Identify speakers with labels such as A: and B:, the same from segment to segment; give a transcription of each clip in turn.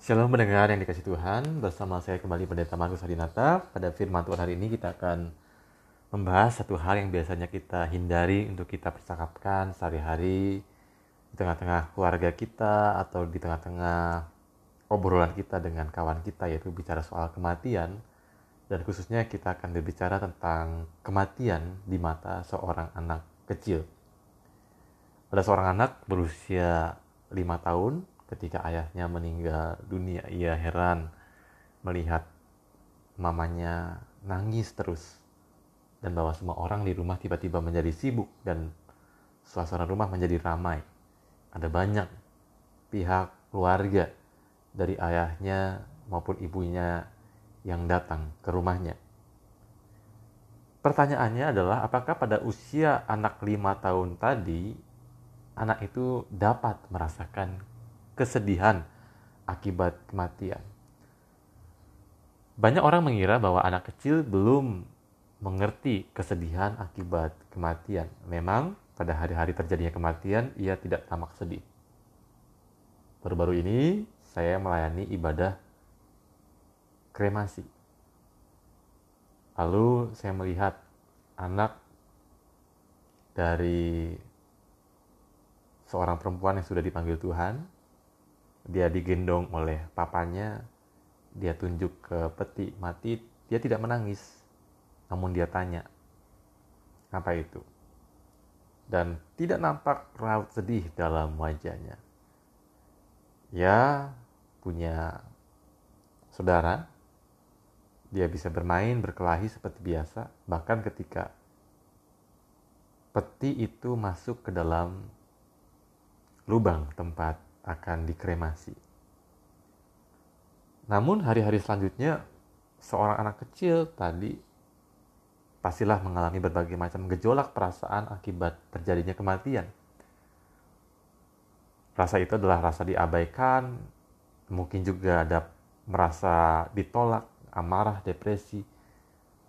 A: Shalom mendengar yang dikasih Tuhan, bersama saya kembali Pendeta Markus Hadinata. Pada firman Tuhan hari ini kita akan membahas satu hal yang biasanya kita hindari untuk kita percakapkan sehari-hari di tengah-tengah keluarga kita atau di tengah-tengah obrolan kita dengan kawan kita yaitu bicara soal kematian dan khususnya kita akan berbicara tentang kematian di mata seorang anak kecil. Pada seorang anak berusia lima tahun ketika ayahnya meninggal dunia ia heran melihat mamanya nangis terus dan bahwa semua orang di rumah tiba-tiba menjadi sibuk dan suasana rumah menjadi ramai. Ada banyak pihak keluarga dari ayahnya maupun ibunya yang datang ke rumahnya. Pertanyaannya adalah apakah pada usia anak lima tahun tadi anak itu dapat merasakan kesedihan akibat kematian. Banyak orang mengira bahwa anak kecil belum mengerti kesedihan akibat kematian. Memang pada hari-hari terjadinya kematian ia tidak tamak sedih. Baru-baru ini saya melayani ibadah kremasi. Lalu saya melihat anak dari seorang perempuan yang sudah dipanggil Tuhan. Dia digendong oleh papanya, dia tunjuk ke peti mati, dia tidak menangis. Namun dia tanya, apa itu? Dan tidak nampak raut sedih dalam wajahnya. Ya, punya saudara, dia bisa bermain, berkelahi seperti biasa, bahkan ketika peti itu masuk ke dalam lubang tempat akan dikremasi. Namun hari-hari selanjutnya seorang anak kecil tadi pastilah mengalami berbagai macam gejolak perasaan akibat terjadinya kematian. Rasa itu adalah rasa diabaikan, mungkin juga ada merasa ditolak, amarah, depresi,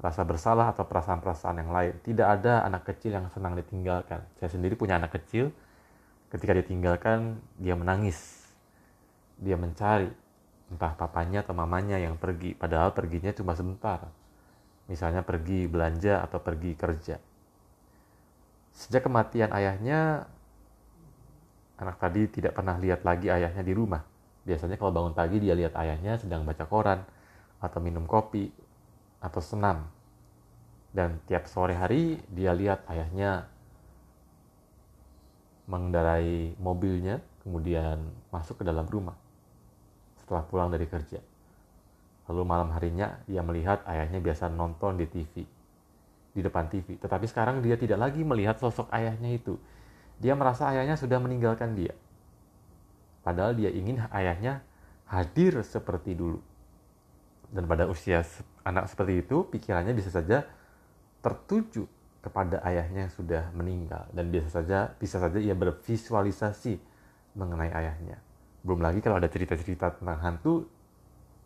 A: rasa bersalah atau perasaan-perasaan yang lain. Tidak ada anak kecil yang senang ditinggalkan. Saya sendiri punya anak kecil, Ketika ditinggalkan, dia menangis. Dia mencari entah papanya atau mamanya yang pergi, padahal perginya cuma sebentar. Misalnya pergi belanja atau pergi kerja. Sejak kematian ayahnya, anak tadi tidak pernah lihat lagi ayahnya di rumah. Biasanya kalau bangun pagi dia lihat ayahnya sedang baca koran atau minum kopi atau senam. Dan tiap sore hari dia lihat ayahnya mengendarai mobilnya, kemudian masuk ke dalam rumah setelah pulang dari kerja. Lalu malam harinya ia melihat ayahnya biasa nonton di TV, di depan TV. Tetapi sekarang dia tidak lagi melihat sosok ayahnya itu. Dia merasa ayahnya sudah meninggalkan dia. Padahal dia ingin ayahnya hadir seperti dulu. Dan pada usia anak seperti itu, pikirannya bisa saja tertuju kepada ayahnya yang sudah meninggal dan biasa saja bisa saja ia bervisualisasi mengenai ayahnya. Belum lagi kalau ada cerita-cerita tentang hantu,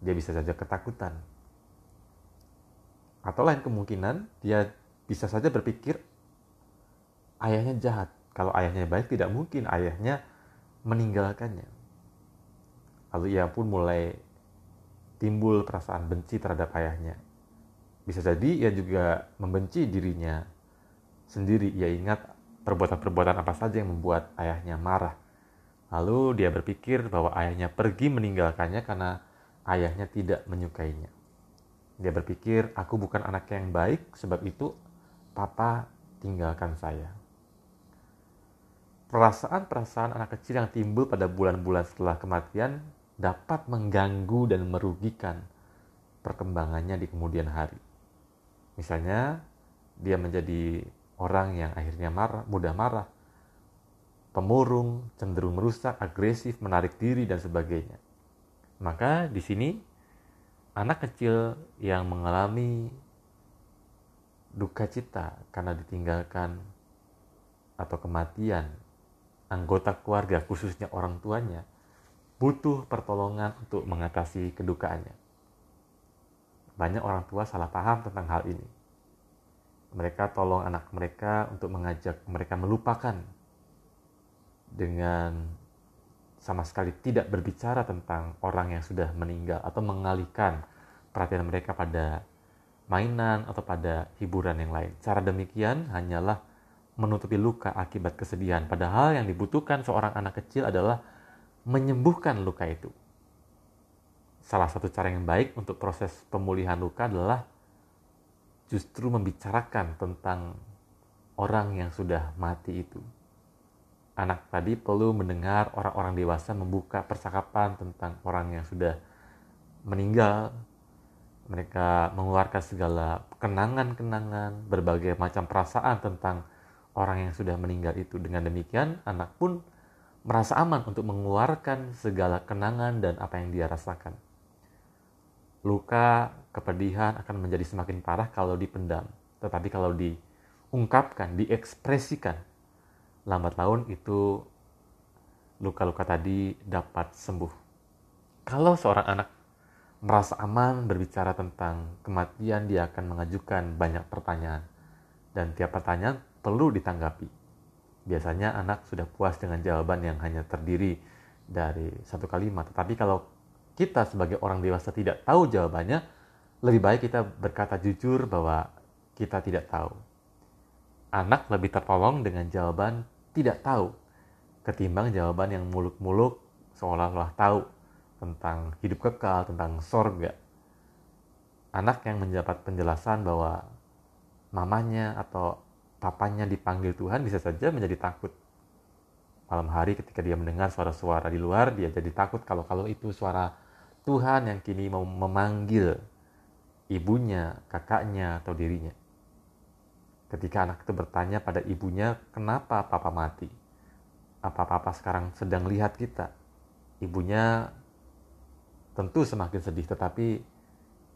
A: dia bisa saja ketakutan. Atau lain kemungkinan dia bisa saja berpikir ayahnya jahat. Kalau ayahnya baik tidak mungkin ayahnya meninggalkannya. Lalu ia pun mulai timbul perasaan benci terhadap ayahnya. Bisa jadi ia juga membenci dirinya sendiri. Ia ingat perbuatan-perbuatan apa saja yang membuat ayahnya marah. Lalu dia berpikir bahwa ayahnya pergi meninggalkannya karena ayahnya tidak menyukainya. Dia berpikir, aku bukan anak yang baik, sebab itu papa tinggalkan saya. Perasaan-perasaan anak kecil yang timbul pada bulan-bulan setelah kematian dapat mengganggu dan merugikan perkembangannya di kemudian hari. Misalnya, dia menjadi orang yang akhirnya marah, mudah marah, pemurung, cenderung merusak, agresif, menarik diri, dan sebagainya. Maka di sini anak kecil yang mengalami duka cita karena ditinggalkan atau kematian anggota keluarga, khususnya orang tuanya, butuh pertolongan untuk mengatasi kedukaannya. Banyak orang tua salah paham tentang hal ini mereka tolong anak mereka untuk mengajak mereka melupakan dengan sama sekali tidak berbicara tentang orang yang sudah meninggal atau mengalihkan perhatian mereka pada mainan atau pada hiburan yang lain. Cara demikian hanyalah menutupi luka akibat kesedihan. Padahal yang dibutuhkan seorang anak kecil adalah menyembuhkan luka itu. Salah satu cara yang baik untuk proses pemulihan luka adalah justru membicarakan tentang orang yang sudah mati itu. Anak tadi perlu mendengar orang-orang dewasa membuka percakapan tentang orang yang sudah meninggal mereka mengeluarkan segala kenangan-kenangan, berbagai macam perasaan tentang orang yang sudah meninggal itu. Dengan demikian, anak pun merasa aman untuk mengeluarkan segala kenangan dan apa yang dia rasakan. Luka, kepedihan akan menjadi semakin parah kalau dipendam. Tetapi kalau diungkapkan, diekspresikan, lambat laun itu luka-luka tadi dapat sembuh. Kalau seorang anak merasa aman berbicara tentang kematian, dia akan mengajukan banyak pertanyaan. Dan tiap pertanyaan perlu ditanggapi. Biasanya anak sudah puas dengan jawaban yang hanya terdiri dari satu kalimat. Tetapi kalau kita sebagai orang dewasa tidak tahu jawabannya, lebih baik kita berkata jujur bahwa kita tidak tahu. Anak lebih tertolong dengan jawaban tidak tahu ketimbang jawaban yang muluk-muluk seolah-olah tahu tentang hidup kekal, tentang sorga. Anak yang mendapat penjelasan bahwa mamanya atau papanya dipanggil Tuhan bisa saja menjadi takut. Malam hari ketika dia mendengar suara-suara di luar, dia jadi takut kalau-kalau itu suara Tuhan yang kini mau memanggil ibunya, kakaknya, atau dirinya. Ketika anak itu bertanya pada ibunya, kenapa papa mati? Apa papa sekarang sedang lihat kita? Ibunya tentu semakin sedih tetapi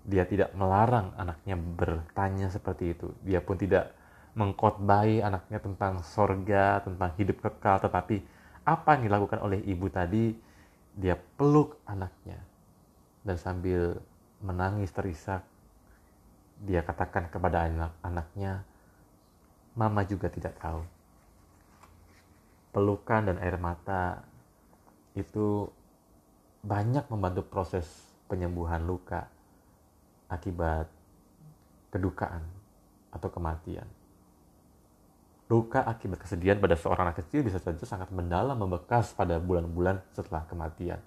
A: dia tidak melarang anaknya bertanya seperti itu dia pun tidak mengkotbai anaknya tentang sorga tentang hidup kekal tetapi apa yang dilakukan oleh ibu tadi dia peluk anaknya dan sambil menangis terisak dia katakan kepada anak anaknya mama juga tidak tahu pelukan dan air mata itu banyak membantu proses penyembuhan luka akibat kedukaan atau kematian. Luka akibat kesedihan pada seorang anak kecil bisa saja sangat mendalam membekas pada bulan-bulan setelah kematian.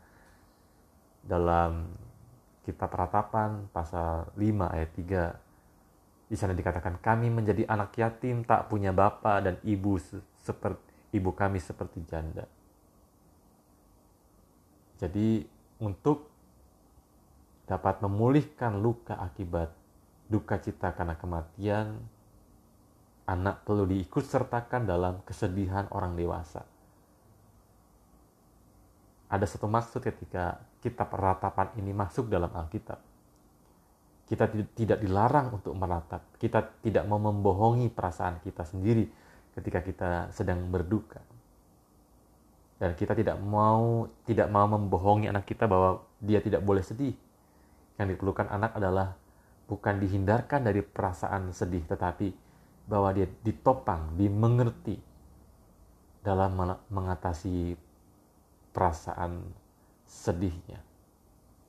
A: Dalam kitab peratapan pasal 5 ayat 3 di sana dikatakan kami menjadi anak yatim tak punya bapak dan ibu seperti ibu kami seperti janda. Jadi untuk dapat memulihkan luka akibat duka cita karena kematian, anak perlu diikut sertakan dalam kesedihan orang dewasa. Ada satu maksud ketika kitab peratapan ini masuk dalam Alkitab. Kita tidak dilarang untuk meratap. Kita tidak mau membohongi perasaan kita sendiri ketika kita sedang berduka dan kita tidak mau tidak mau membohongi anak kita bahwa dia tidak boleh sedih. Yang diperlukan anak adalah bukan dihindarkan dari perasaan sedih, tetapi bahwa dia ditopang, dimengerti dalam mengatasi perasaan sedihnya.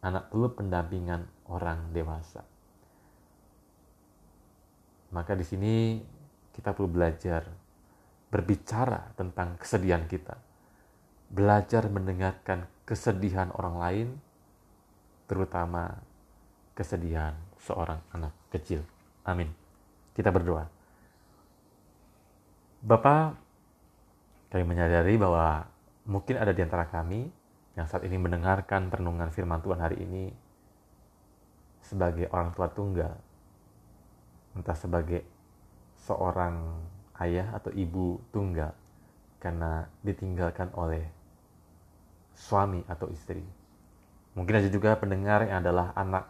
A: Anak perlu pendampingan orang dewasa. Maka di sini kita perlu belajar berbicara tentang kesedihan kita belajar mendengarkan kesedihan orang lain, terutama kesedihan seorang anak kecil. Amin. Kita berdoa. Bapak, kami menyadari bahwa mungkin ada di antara kami yang saat ini mendengarkan perenungan firman Tuhan hari ini sebagai orang tua tunggal, entah sebagai seorang ayah atau ibu tunggal, karena ditinggalkan oleh suami atau istri. Mungkin ada juga pendengar yang adalah anak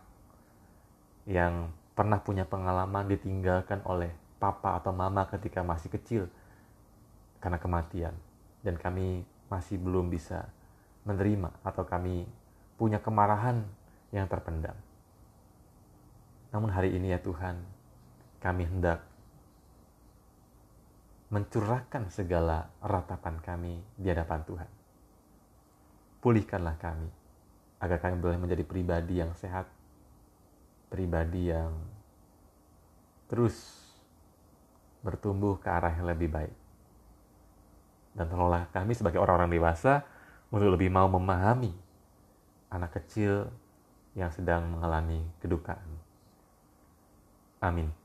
A: yang pernah punya pengalaman ditinggalkan oleh papa atau mama ketika masih kecil karena kematian dan kami masih belum bisa menerima atau kami punya kemarahan yang terpendam. Namun hari ini ya Tuhan, kami hendak mencurahkan segala ratapan kami di hadapan Tuhan pulihkanlah kami agar kami boleh menjadi pribadi yang sehat, pribadi yang terus bertumbuh ke arah yang lebih baik. Dan tolonglah kami sebagai orang-orang dewasa untuk lebih mau memahami anak kecil yang sedang mengalami kedukaan. Amin.